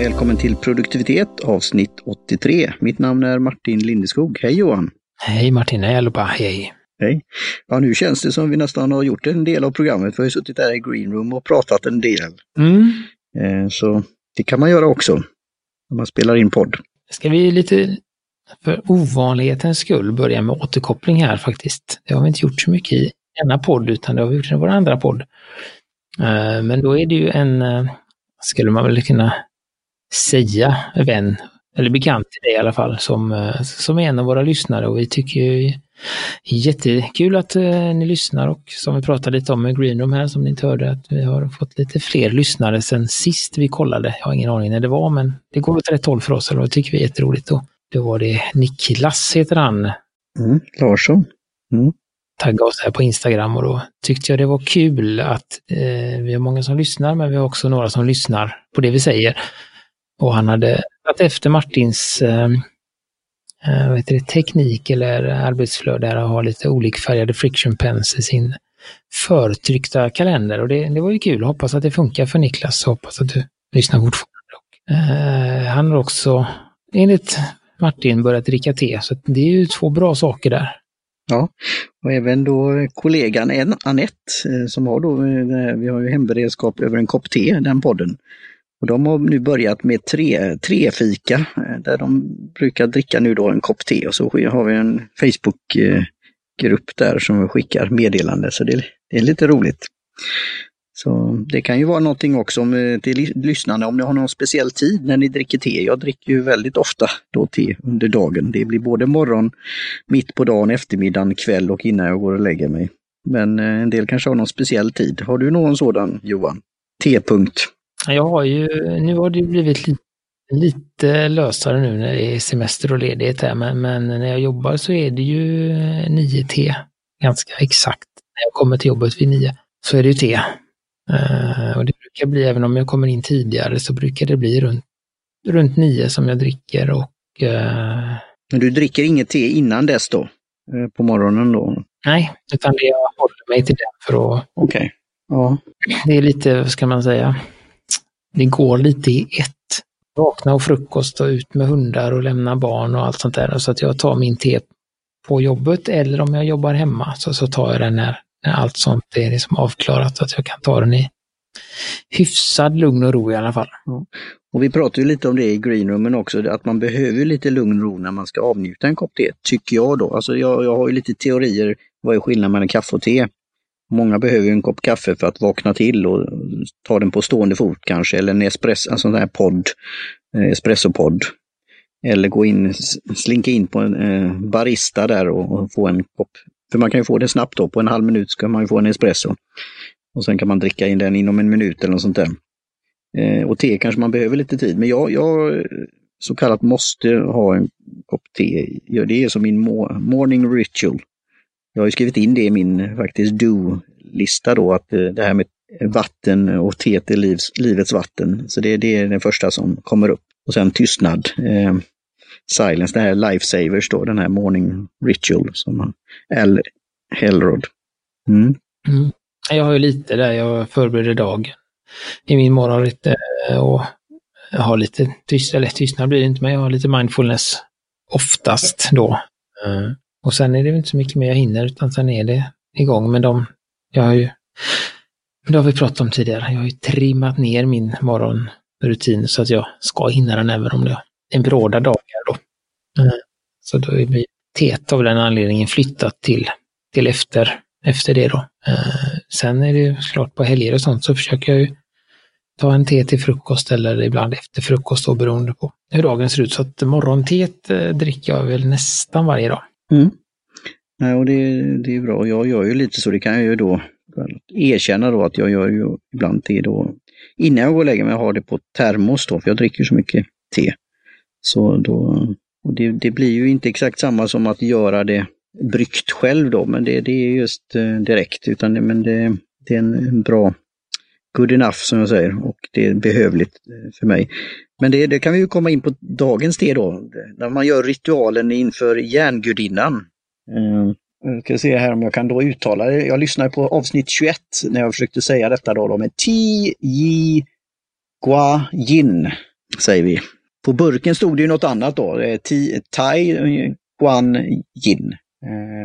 Välkommen till produktivitet avsnitt 83. Mitt namn är Martin Lindeskog. Hej Johan! Hej Martin, hej allihopa, hej! Hej! Ja, nu känns det som vi nästan har gjort en del av programmet. Vi har ju suttit där i greenroom och pratat en del. Mm. Eh, så det kan man göra också, när man spelar in podd. Ska vi lite för ovanlighetens skull börja med återkoppling här faktiskt. Det har vi inte gjort så mycket i denna podd, utan det har vi gjort i vår andra podd. Eh, men då är det ju en, eh, skulle man väl kunna säga, vän, eller bekant till dig i alla fall, som, eh, som är en av våra lyssnare och vi tycker ju jättekul att ni lyssnar och som vi pratade lite om med Greenroom här som ni inte hörde, att vi har fått lite fler lyssnare sen sist vi kollade. Jag har ingen aning när det var, men det går åt rätt håll för oss och det tycker vi är jätteroligt. Då, då var det Niklas heter han. Mm, Larsson. Mm tagga oss här på Instagram och då tyckte jag det var kul att eh, vi har många som lyssnar, men vi har också några som lyssnar på det vi säger. Och han hade tagit efter Martins ehm, eh, vad heter det, teknik eller arbetsflöde där och ha lite olikfärgade friction pens i sin förtryckta kalender. Och det, det var ju kul. Hoppas att det funkar för Niklas och hoppas att du lyssnar fortfarande. Eh, han har också, enligt Martin, börjat dricka te. Så det är ju två bra saker där. Ja, och även då kollegan Annette eh, som har då, eh, vi har ju hemberedskap över en kopp te, den podden. Och de har nu börjat med tre, tre fika eh, där de brukar dricka nu då en kopp te och så har vi en Facebookgrupp eh, där som skickar meddelande så det, det är lite roligt. Så det kan ju vara någonting också eh, till lyssnarna om ni har någon speciell tid när ni dricker te. Jag dricker ju väldigt ofta då te under dagen. Det blir både morgon, mitt på dagen, eftermiddagen, kväll och innan jag går och lägger mig. Men en del kanske har någon speciell tid. Har du någon sådan Johan? T-punkt? Jag har ju, nu har det blivit lite, lite lösare nu när det är semester och ledighet här, men, men när jag jobbar så är det ju 9T ganska exakt. När jag kommer till jobbet vid 9 så är det ju te. Uh, och det brukar bli, även om jag kommer in tidigare, så brukar det bli runt, runt nio som jag dricker och... Uh... Men du dricker inget te innan dess då? Uh, på morgonen då? Nej, utan det jag håller mig till den för att... Okej. Okay. Ja. Det är lite, vad ska man säga, det går lite i ett. Vakna och frukost och ut med hundar och lämna barn och allt sånt där. Så att jag tar min te på jobbet eller om jag jobbar hemma så, så tar jag den när när allt sånt är liksom avklarat så att jag kan ta den i hyfsad lugn och ro i alla fall. Ja. Och vi pratade ju lite om det i greenroomen också, att man behöver lite lugn och ro när man ska avnjuta en kopp te, tycker jag då. Alltså jag, jag har ju lite teorier, vad är skillnaden mellan kaffe och te? Många behöver en kopp kaffe för att vakna till och ta den på stående fot kanske, eller en espresso, en sån här podd, eh, espressopodd. Eller gå in, slinka in på en eh, barista där och, och, få en kopp för man kan ju få det snabbt då, på en halv minut ska man ju få en espresso. Och sen kan man dricka in den inom en minut eller något sånt där. Eh, och te kanske man behöver lite tid, men jag, jag så kallat måste ha en kopp te. Det är som min morning ritual. Jag har skrivit in det i min faktiskt do-lista då, att eh, det här med vatten och teet är livs, livets vatten. Så det, det är det första som kommer upp. Och sen tystnad. Eh, Silence, det här Lifesavers då, den här Morning Ritual som L. Hellrod. Mm. Mm. Jag har ju lite där, jag förbereder dagen i min morgon eh, och jag har lite tyst, eller tystnad blir det inte, men jag har lite mindfulness oftast då. Eh, och sen är det inte så mycket mer jag hinner, utan sen är det igång. Men dem. jag har ju, det har vi pratat om tidigare, jag har ju trimmat ner min morgonrutin så att jag ska hinna den även om det är en bråda dagar då. Mm. Så då är vi teet av den anledningen flyttat till, till efter, efter det då. Eh, sen är det ju klart på helger och sånt så försöker jag ju ta en te till frukost eller ibland efter frukost då beroende på hur dagen ser ut. Så att morgonteet eh, dricker jag väl nästan varje dag. Mm. Nej, och det, det är bra. Jag gör ju lite så, det kan jag ju då erkänna då att jag gör ju ibland te då innan jag går och lägger mig, jag har det på termos då, för jag dricker så mycket te. Så då, och det, det, blir ju inte exakt samma som att göra det bryggt själv då, men det, det är just eh, direkt, utan det, men det, det är en, en, bra good enough som jag säger och det är behövligt eh, för mig. Men det, det kan vi ju komma in på dagens te då, när man gör ritualen inför järngudinnan. Mm. Jag ska se här om jag kan då uttala det. Jag lyssnade på avsnitt 21 när jag försökte säga detta då, då med Ti Ji Gua Yin. säger vi. På burken stod det ju något annat då, Thai Guan Yin.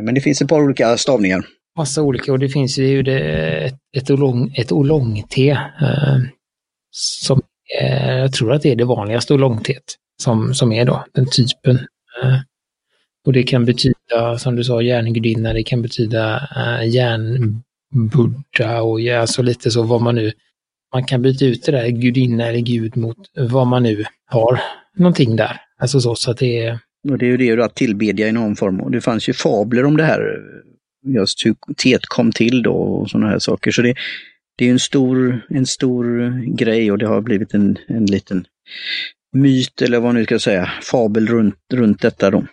Men det finns ett par olika stavningar. Massa olika och det finns ju det, ett, ett, oolong, ett oolong-te. Eh, som Eh, jag tror att det är det vanligaste och långthet som, som är då, den typen. Eh, och det kan betyda, som du sa, järngudinna, det kan betyda eh, järnbuddha och ja, alltså lite så vad man nu... Man kan byta ut det där gudinna eller gud mot vad man nu har någonting där. Alltså så, så att det är... Och det är ju det att tillbedja i någon form. Och det fanns ju fabler om det här, just hur teet kom till då och sådana här saker. Så det, det är en stor, en stor grej och det har blivit en, en liten myt eller vad man nu ska säga, fabel runt, runt detta då.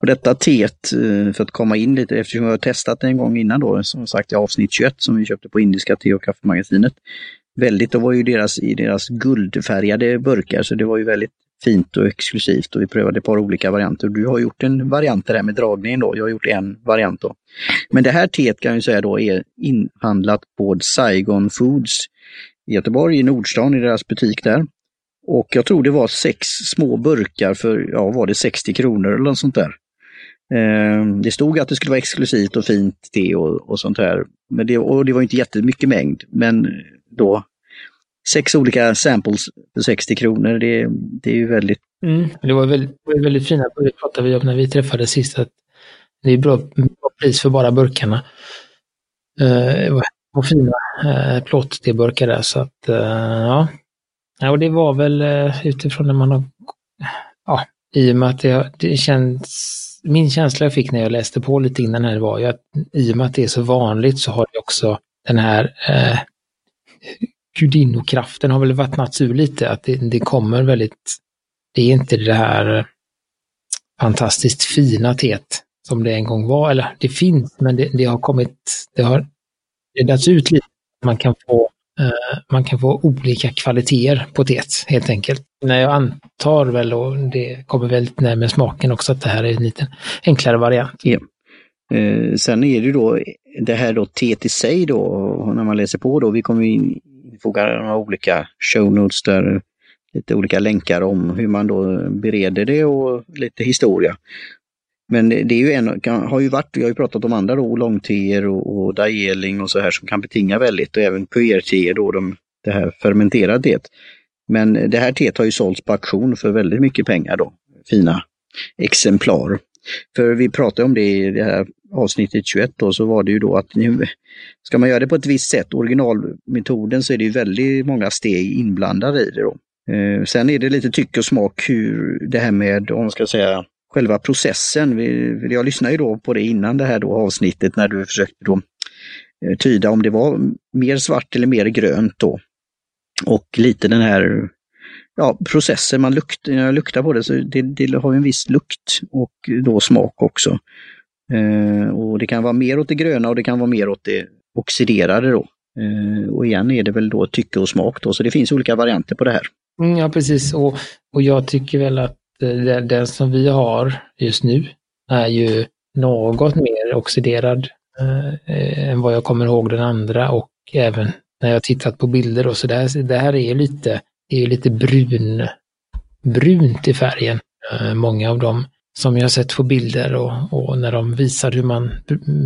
Och detta teet, eh, för att komma in lite, eftersom jag har testat det en gång innan då, som sagt i avsnitt 21 som vi köpte på Indiska te och kaffemagasinet. Väldigt, då var ju deras, i deras guldfärgade burkar så det var ju väldigt fint och exklusivt och vi prövade ett par olika varianter. Du har gjort en variant där med dragningen då, jag har gjort en variant då. Men det här teet kan jag säga då är inhandlat på Saigon Foods i Göteborg, i Nordstan, i deras butik där. Och jag tror det var sex små burkar för, ja var det 60 kronor eller något sånt där. Eh, det stod att det skulle vara exklusivt och fint te och, och sånt här. Men det, och det var inte jättemycket mängd, men då sex olika samples för 60 kronor, det, det är ju väldigt... Mm, det var väldigt, väldigt fina, burkar pratade vi om när vi träffades sist, att det är bra, bra pris för bara burkarna. Eh, uh, och fina eh, uh, plåt-teburkar där, så att uh, ja, Ja, och det var väl utifrån när man har, ja, i och med att det, det känns, min känsla jag fick när jag läste på lite innan här var ju att i och med att det är så vanligt så har det också den här eh, gudinnokraften har väl vattnats ur lite, att det, det kommer väldigt, det är inte det här eh, fantastiskt fina teet som det en gång var, eller det finns, men det, det har kommit, det har redats ut lite. Man kan få eh, man kan få olika kvaliteter på teet, helt enkelt. Nej, jag antar väl, och det kommer väldigt närmare smaken också, att det här är en lite enklare variant. Ja. Eh, sen är det ju då det här då teet i sig då, när man läser på då, vi kommer fogar några olika show notes där, lite olika länkar om hur man då bereder det och lite historia. Men det är ju en, har ju varit, vi har ju pratat om andra då, långteer och, och dajeling och så här som kan betinga väldigt och även puerteer då, de, det här fermenterade teet. Men det här teet har ju sålts på auktion för väldigt mycket pengar då, fina exemplar. För vi pratade om det i det här avsnittet 21 då, så var det ju då att nu, ska man göra det på ett visst sätt, originalmetoden, så är det ju väldigt många steg inblandade i det då. Eh, sen är det lite tycke och smak hur det här med, om man ska säga, själva processen. Jag lyssnade ju då på det innan det här då avsnittet när du försökte då eh, tyda om det var mer svart eller mer grönt då. Och lite den här ja, processer, man lukt, när jag luktar på det så det, det har en viss lukt och då smak också. Eh, och det kan vara mer åt det gröna och det kan vara mer åt det oxiderade då. Eh, och igen är det väl då tycke och smak då, så det finns olika varianter på det här. Mm, ja, precis. Och, och jag tycker väl att eh, den, den som vi har just nu är ju något mer oxiderad eh, än vad jag kommer ihåg den andra och även när jag tittat på bilder och så där. Det här är lite, är lite brun, brunt i färgen. Eh, många av dem som jag sett på bilder och, och, när de visar hur man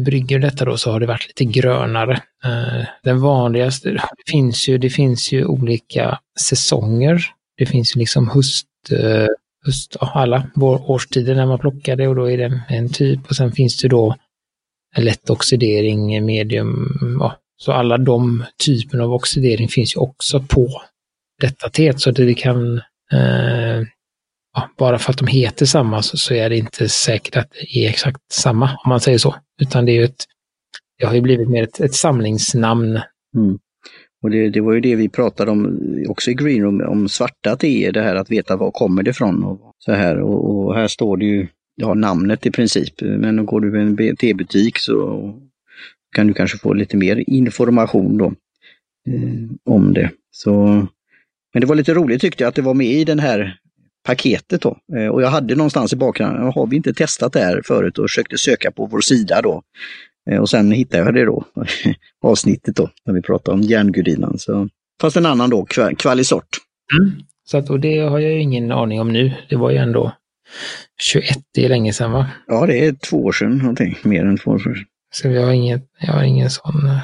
brygger detta då så har det varit lite grönare. Eh, den vanligaste, det finns ju, det finns ju olika säsonger. Det finns ju liksom höst, eh, höst alla årstider när man plockar det och då är det en typ och sen finns det då lätt oxidering, medium, ja, så alla de typerna av oxidering finns ju också på detta teet så att vi kan, eh, ja, bara för att de heter samma så, så, är det inte säkert att det är exakt samma om man säger så, utan det är ju ett, det har ju blivit mer ett, ett samlingsnamn. Mm. Och det, det, var ju det vi pratade om också i Greenroom, om svarta teer, det här att veta var kommer det ifrån. Och så här. Och, och, här står det ju ja, namnet i princip, men går du i en tebutik så kan du kanske få lite mer information då eh, om det. Så, men det var lite roligt tyckte jag att det var med i den här paketet då. Eh, och jag hade någonstans i bakgrunden, har vi inte testat det här förut och försökte söka på vår sida då. Eh, och sen hittade jag det då, avsnittet då, när vi pratade om järngudinnan. Så, fast en annan då, kvalisort. Mm. Så att, och det har jag ju ingen aning om nu. Det var ju ändå 21, det är länge sedan va? Ja, det är två år sedan någonting, mer än två år sedan. Så jag har ingen, jag har ingen sån... eh,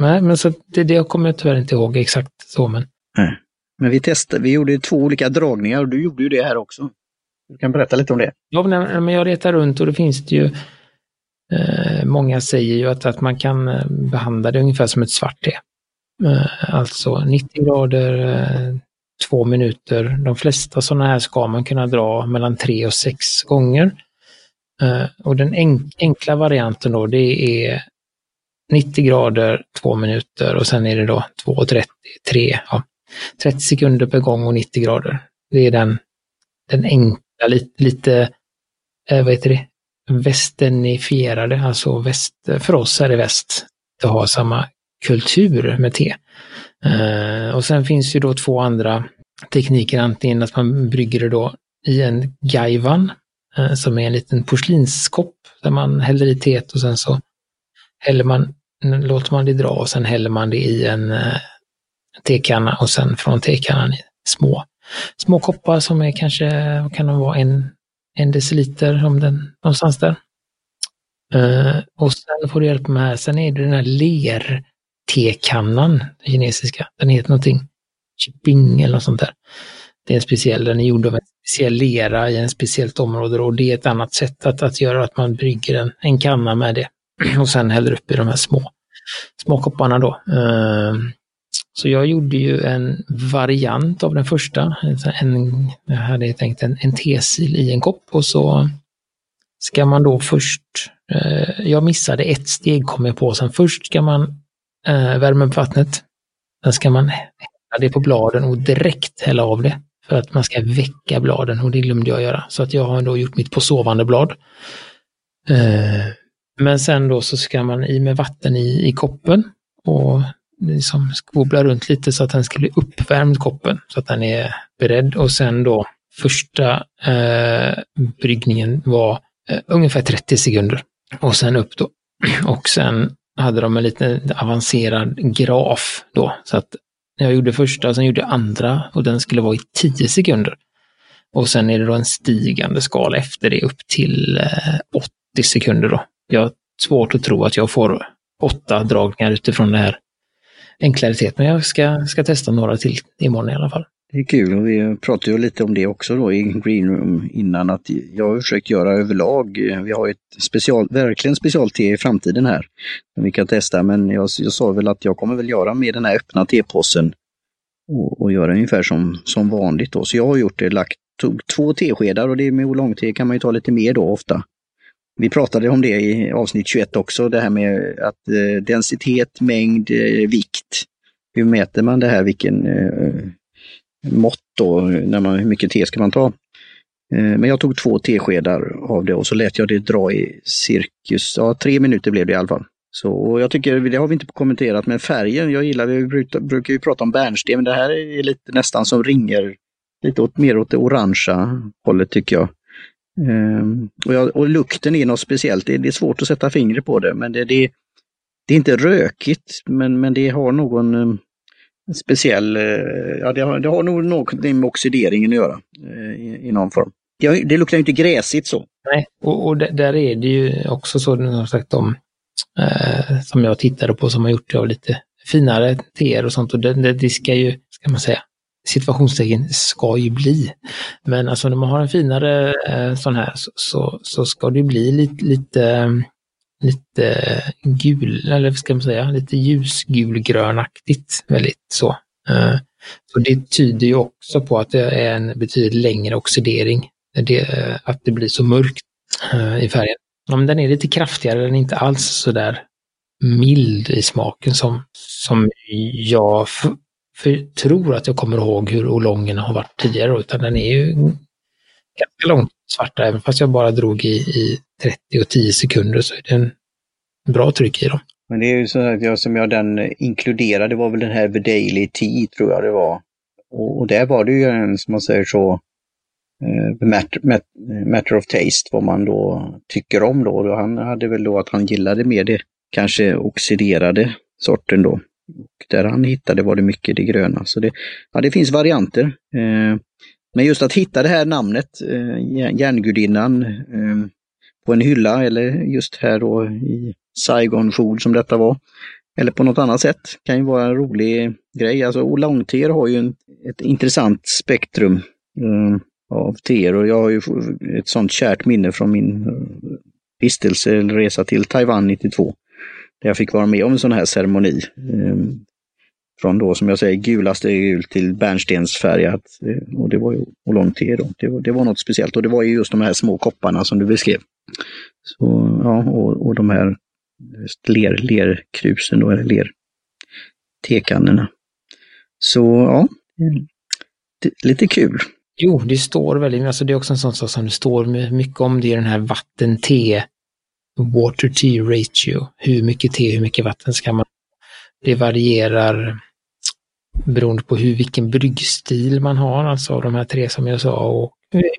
Nej, men så det, det kommer jag tyvärr inte ihåg exakt så, men Nej. Men vi testade, vi gjorde två olika dragningar och du gjorde ju det här också. Du kan berätta lite om det. Ja, men jag letar runt och det finns det ju eh, Många säger ju att, att man kan eh, behandla det ungefär som ett svart te. Eh, alltså 90 grader, eh, två minuter. De flesta sådana här ska man kunna dra mellan tre och sex gånger. Eh, och den enkla varianten då, det är 90 grader, två minuter och sen är det då 2.30, 3, ja, 30 sekunder per gång och 90 grader. Det är den, den enkla, lite, lite eh, vad heter det, västernifierade, alltså väst, för oss är det väst, att ha samma kultur med te. Eh, och sen finns ju då två andra tekniker, antingen att man brygger det då i en gaivan, eh, som är en liten porslinskopp där man häller i teet och sen så häller man, låter man det dra och sen häller man det i en eh, tekanna och sen från tekannan i små, små koppar som är kanske, vad kan de vara, en, en deciliter om den, någonstans där. Uh, och sen får du hjälp med här, sen är det den här ler-tekannan, den kinesiska, den heter någonting, Chiping eller något sånt där. Det är en speciell, den är gjord av en speciell lera i en speciellt område och det är ett annat sätt att, att göra att man brygger en, en kanna med det och sen häller upp i de här små, små kopparna då. Uh, så jag gjorde ju en variant av den första. En, jag hade tänkt en, en tesil i en kopp och så ska man då först, eh, jag missade ett steg kom jag på, sen först ska man eh, värma upp vattnet. Sen ska man hälla det på bladen och direkt hälla av det för att man ska väcka bladen och det glömde jag göra. Så att jag har då gjort mitt på sovande blad. Eh, men sen då så ska man i med vatten i, i koppen och liksom skvobbla runt lite så att den ska bli uppvärmd koppen så att den är beredd och sen då första eh, bryggningen var eh, ungefär 30 sekunder och sen upp då. Och sen hade de en lite avancerad graf då så att jag gjorde första, sen gjorde jag andra och den skulle vara i 10 sekunder. Och sen är det då en stigande skala efter det upp till eh, 80 sekunder då. Jag har svårt att tro att jag får åtta dragningar utifrån det här enklaritet. Men jag ska, ska testa några till imorgon i alla fall. Det är kul och vi pratade ju lite om det också då i Green Room innan att jag har försökt göra överlag, vi har ett special, verkligen specialte i framtiden här som vi kan testa men jag, jag sa väl att jag kommer väl göra med den här öppna tepåsen och, och göra ungefär som, som vanligt då. Så jag har gjort det, lagt, tog två teskedar och det med oolong-te kan man ju ta lite mer då ofta. Vi pratade om det i avsnitt 21 också, det här med att eh, densitet, mängd, eh, vikt. Hur mäter man det här, vilken eh, mått då, när man, hur mycket te ska man ta? Eh, men jag tog två teskedar av det och så lät jag det dra i cirkus, ja tre minuter blev det i alla fall. Så och jag tycker, det har vi inte kommenterat, men färgen, jag gillar, vi brukar, brukar ju prata om bärnsten, men det här är lite nästan som ringer lite åt, mer åt det orangea hållet tycker jag. Um, och, jag, och lukten är något speciellt, det, det, är svårt att sätta fingret på det, men det, det, det är inte rökigt, men, men det har någon um, speciell, uh, ja det har, det har nog något med oxideringen att göra uh, i, i, någon form. Det, det luktar inte gräsigt så. Nej, och, och där är det ju också så, som sagt, om, uh, som jag tittade på som har gjort det av lite finare teer och sånt, och det, det, det ska ju, ska man säga, situationstecken ska ju bli. Men alltså när man har en finare eh, sån här så, så, så, ska det bli lite, lite, lite gul, eller vad ska man säga, lite ljusgulgrönaktigt väldigt så. Eh, så det tyder ju också på att det är en betydligt längre oxidering, det, eh, att det blir så mörkt eh, i färgen. Om den är lite kraftigare, den är inte alls så där mild i smaken som, som jag för, tror att jag kommer ihåg hur olongen har varit tidigare, utan den är ju ganska långt svarta, även fast jag bara drog i, i 30 och 10 sekunder så är det en bra tryck i dem. Men det är ju så att jag som jag den inkluderade det var väl den här The Daily Tea tror jag det var. Och, och där var det ju en, som man säger så, eh, uh, matter, matter of taste, vad man då tycker om då. Och han hade väl då att han gillade mer det kanske oxiderade sorten då och där han hittade var det mycket det gröna. Så det, ja, det finns varianter. Eh, men just att hitta det här namnet, eh, järngudinnan, eh, på en hylla eller just här då i Saigon Food som detta var. Eller på något annat sätt kan ju vara en rolig grej. Alltså oolong-teer har ju en, ett intressant spektrum eh, av teer och jag har ju ett sånt kärt minne från min eh, vistelse eller resa till Taiwan 92. Där jag fick vara med om en sån här ceremoni. Eh, från då som jag säger gulaste gul till bärnstensfärgat. Eh, och det var ju oolong-te då. Det var, det var något speciellt och det var ju just de här små kopparna som du beskrev. Så, ja, och, och de här ler, lerkrusen då, eller ler tekannorna. Så ja, ehm, lite kul. Jo, det står väldigt, alltså det är också en sån sak som det står mycket om det är den här vatten-te, water-tea ratio. Hur mycket te, hur mycket vatten ska man Det varierar beroende på hur, vilken bryggstil man har, alltså de här tre som jag sa, och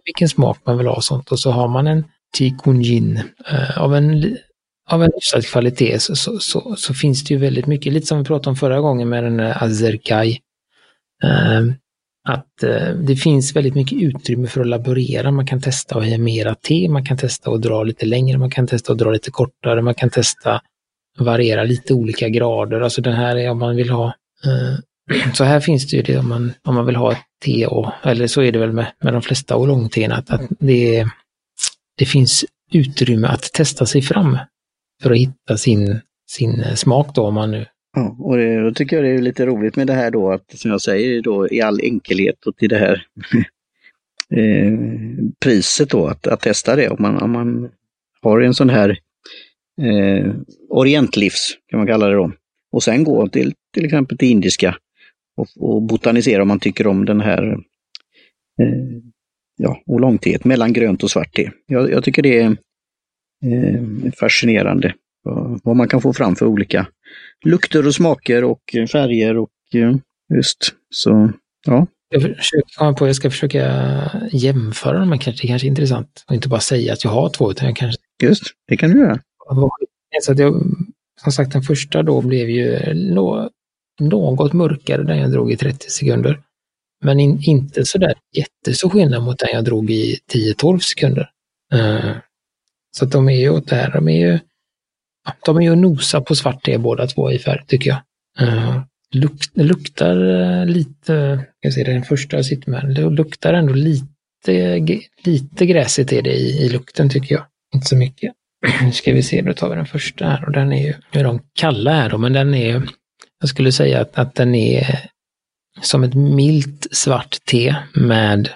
vilken smak man vill ha och sånt. Och så har man en Tikunjin eh, av en av en hyfsad kvalitet så, så, så, så, finns det ju väldigt mycket, lite som vi pratade om förra gången med den Azerkai. Eh, att eh, det finns väldigt mycket utrymme för att laborera. Man kan testa att mera te, man kan testa att dra lite längre, man kan testa att dra lite kortare, man kan testa variera lite olika grader. Alltså den här är om man vill ha eh, så här finns det ju det om man, om man vill ha ett te och, eller så är det väl med, med de flesta oolongteerna, att, att det, det finns utrymme att testa sig fram för att hitta sin, sin smak då om man nu Ja, och det, då tycker jag det är lite roligt med det här då att som jag säger då i all enkelhet och till det här eh, priset då att, att testa det om man, om man har en sån här eh, orientlivs kan man kalla det då. Och sen gå till till exempel till indiska och, och botanisera om man tycker om den här eh, ja, oolongteet mellan grönt och svart te. Jag, jag tycker det är eh, fascinerande vad man kan få fram för olika lukter och smaker och färger och eh, just så, ja. Jag försöker komma på, jag ska försöka jämföra dem, kanske, det kanske är intressant. Och inte bara säga att jag har två, utan jag kanske... Just, det kan du göra. Så att jag, som sagt, den första då blev ju något mörkare, den jag drog i 30 sekunder. Men in, inte sådär jättestor skillnad mot den jag drog i 10-12 sekunder. Uh, så att de är ju åt det här, de är ju, de är ju nosa på svart te båda två i färg tycker jag. Eh, uh, luk, det luktar eh, lite, jag ser det den första jag sitter med, det luktar ändå lite, lite gräsigt är det i, i lukten tycker jag. Inte så mycket. Nu ska vi se, då tar vi den första här och den är ju, nu är de kalla här då, men den är jag skulle säga att, att den är som ett milt svart te med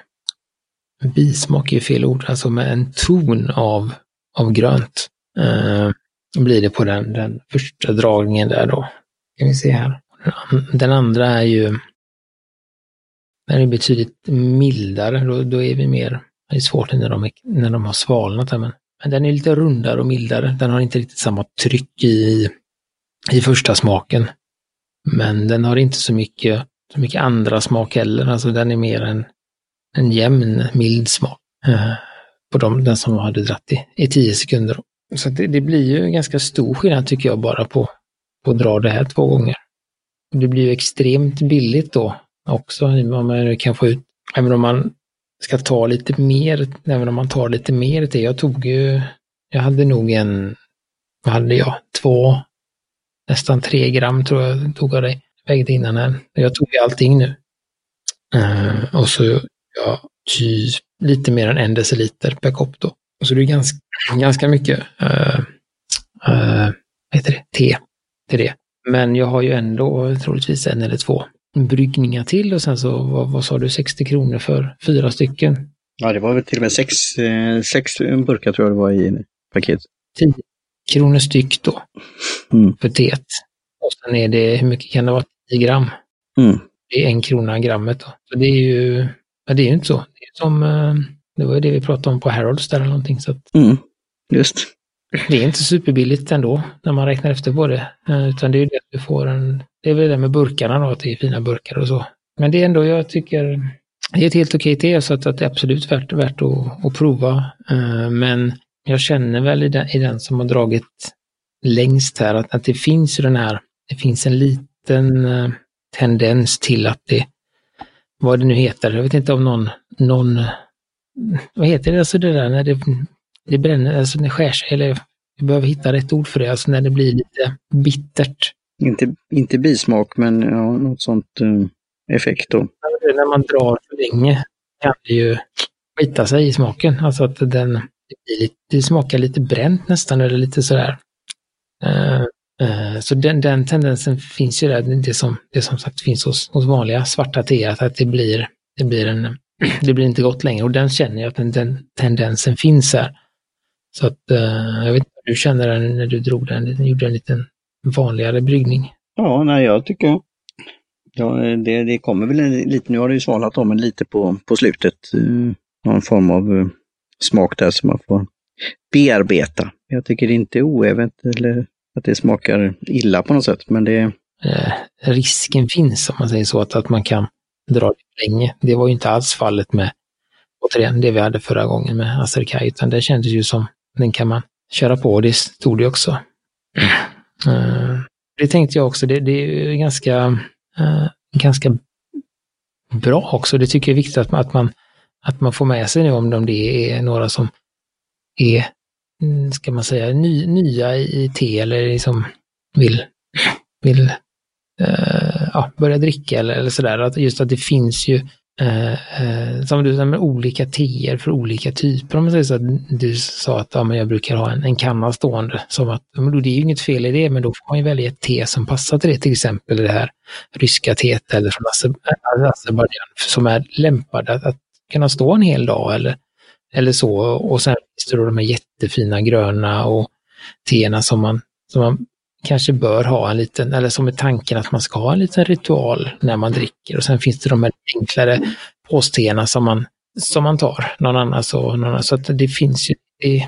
bismak är fel ord, alltså med en ton av, av grönt. Uh, blir det på den, den första dragningen där då. Kan vi se här. Den andra är ju den är betydligt mildare, då, då är vi mer, det är svårt när de, när de har svalnat men, men den är lite rundare och mildare. Den har inte riktigt samma tryck i, i första smaken. Men den har inte så mycket, så mycket andra smak heller, alltså den är mer en, en jämn, mild smak. Eh, på dem, den som hade dratt i, i tio sekunder. Så det, det, blir ju ganska stor skillnad tycker jag bara på, på att dra det här två gånger. Det blir ju extremt billigt då också, om man kan få ut, även om man ska ta lite mer, även om man tar lite mer till. Jag tog ju, jag hade nog en, vad hade jag, två, nästan tre gram tror jag tog av dig. Vägde innan här. Jag tog ju allting nu. Uh, och så ja, typ lite mer än en deciliter per kopp då. Och så det är ganska, ganska mycket uh, uh, heter det? te till det. Men jag har ju ändå troligtvis en eller två bryggningar till och sen så, vad, vad sa du, 60 kronor för fyra stycken? Ja, det var väl till och med sex, eh, sex burkar tror jag det var i paket. 10 kronor styck då. Mm. För teet. Och sen är det, hur mycket kan det vara? 10 gram. Mm. Det är en krona grammet då. Så det är ju, ja, det är ju inte så. Det är som, det var ju det vi pratade om på Harrods där eller någonting. Så att, mm. Just. Det är inte superbilligt ändå när man räknar efter på det. Eh, utan det är ju det att du får en, det är väl det med burkarna då, att det är fina burkar och så. Men det är ändå, jag tycker, det är ett helt okej te så att, att det är absolut värt, värt att, att prova. Eh, men jag känner väl i den, i den som har dragit längst här att, att det finns ju den här, det finns en liten liten eh, tendens till att det, vad det nu heter, jag vet inte om någon, någon vad heter det, alltså det där när det, det bränner, alltså när det skär sig, eller vi behöver hitta rätt ord för det, alltså när det blir lite bittert. Inte, inte bismak, men ja, något sånt uh, effekt då. När man drar för länge kan det ju skita sig i smaken. Alltså att den, det, lite, det smakar lite bränt nästan, eller lite sådär. Uh, uh, så den, den tendensen finns ju där, det som, det som sagt finns hos, hos vanliga svarta teer, att det blir, det blir en det blir inte gott längre och den känner jag att den, den tendensen finns här. Så att uh, jag vet inte hur du känner den när du drog den, gjorde en liten vanligare bryggning. Ja, nej jag tycker ja, det, det kommer väl en, lite, nu har det ju svalnat om en lite på, på slutet. Uh, någon form av uh, smak där som man får bearbeta. Jag tycker det inte är oävet eller att det smakar illa på något sätt, men det... Eh, risken finns, om man säger så, att, att man kan dra det länge. Det var ju inte alls fallet med återigen det vi hade förra gången med Aserkai, utan det kändes ju som den kan man köra på det stod det också. Uh, det tänkte jag också, det, det är ganska, uh, ganska bra också. Det tycker jag är viktigt att man, att man, att man får med sig nu om det är några som är, mm, ska man säga, ny, nya i te eller liksom vill, vill uh, ja, börja dricka eller, eller sådär. just att det finns ju Eh, eh, som du sa, olika teer för olika typer. Om man säger så att du sa att ja, men jag brukar ha en, en kanna stående. Som att, men då, det är ju inget fel i det, men då får man ju välja ett te som passar till det. Till exempel det här ryska teet eller från eh, Azerbajdzjan som är lämpade att, att kunna stå en hel dag eller, eller så. Och sen finns det då de här jättefina gröna och teerna som man, som man kanske bör ha en liten, eller som är tanken att man ska ha en liten ritual när man dricker. Och sen finns det de här enklare påstena som man, som man tar någon annan. Så, någon annan. så att det finns ju, det,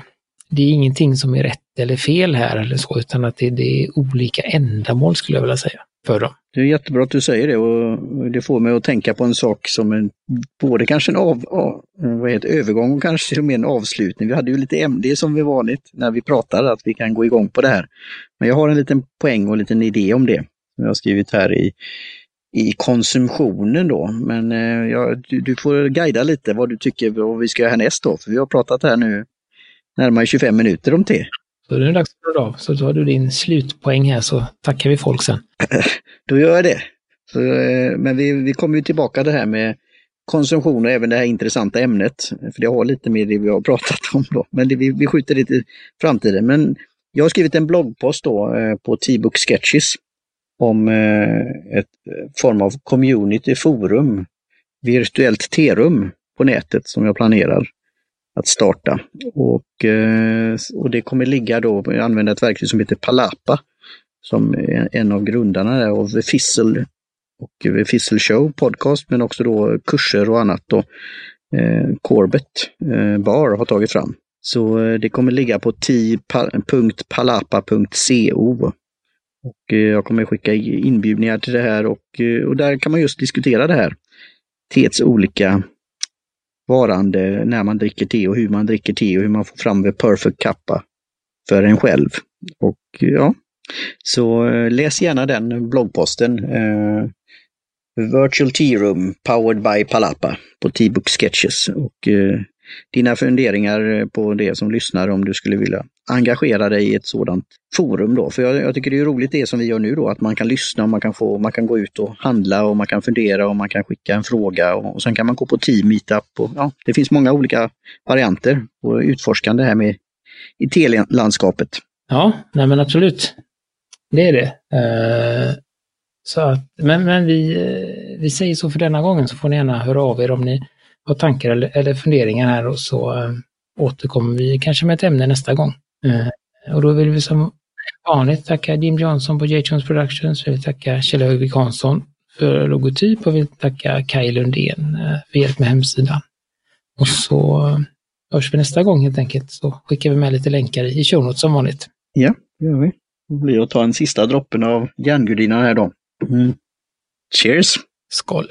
det, är ingenting som är rätt eller fel här eller så, utan att det, det är olika ändamål skulle jag vilja säga för dem. Det är jättebra att du säger det och det får mig att tänka på en sak som en, både kanske en av, vad heter, övergång och kanske till och med en avslutning. Vi hade ju lite MD som vi vanligt när vi pratar, att vi kan gå igång på det här. Men jag har en liten poäng och en liten idé om det. Som jag har skrivit här i, i konsumtionen då. Men eh, ja, du, du, får guida lite vad du tycker vad vi ska göra härnäst då. För vi har pratat här nu närmare 25 minuter om te. Så det är dags att runda av. Så tar du din slutpoäng här så tackar vi folk sen. Då gör jag det. Så, eh, men vi, vi kommer ju tillbaka det här med konsumtion och även det här intressanta ämnet. För det har lite med det vi har pratat om då. Men det, vi, vi skjuter det till framtiden. Men jag har skrivit en bloggpost då eh, på T-book Sketches om eh, ett form av community forum, virtuellt T-rum på nätet som jag planerar att starta. Och, eh, och det kommer ligga då, jag använder ett verktyg som heter Palapa, som är en av grundarna av Fissel och Fissel Show podcast, men också då kurser och annat då eh, Corbett eh, Bar har tagit fram. Så det kommer ligga på ti.palapa.co. Och jag kommer skicka inbjudningar till det här och, och där kan man just diskutera det här. Tets olika varande när man dricker te och hur man dricker te och hur man får fram the perfect kappa för en själv. Och ja, så eh, läs gärna den bloggposten. Eh, Virtual Tea Room powered by Palapa på T-Book Sketches. Och eh, dina funderingar på det som lyssnar om du skulle vilja engagera dig i ett sådant forum då. För jag, jag, tycker det är roligt det som vi gör nu då, att man kan lyssna och man kan, få, man kan gå ut och handla och man kan fundera och man kan skicka en fråga och, och sen kan man gå på team meetup. Och, ja, det finns många olika varianter och utforskande här med i telelandskapet. Ja, nej men absolut. Det är det. Uh, så att, men men vi, eh, vi säger så för denna gången så får ni gärna höra av er om ni har tankar eller, eller funderingar här och så uh, återkommer vi kanske med ett ämne nästa gång. Eh, och då vill vi som vanligt tacka Jim Johnson på J-Jones Productions, vi vill tacka Kjell Högvik Hansson för logotyp och vi vill tacka Kaj Lundén eh, för hjälp med hemsidan. Och så hörs vi nästa gång helt enkelt, så skickar vi med lite länkar i show som vanligt. Ja, det gör vi. Det blir att ta en sista droppen av järngudinan här då. Mm. Cheers! Skål!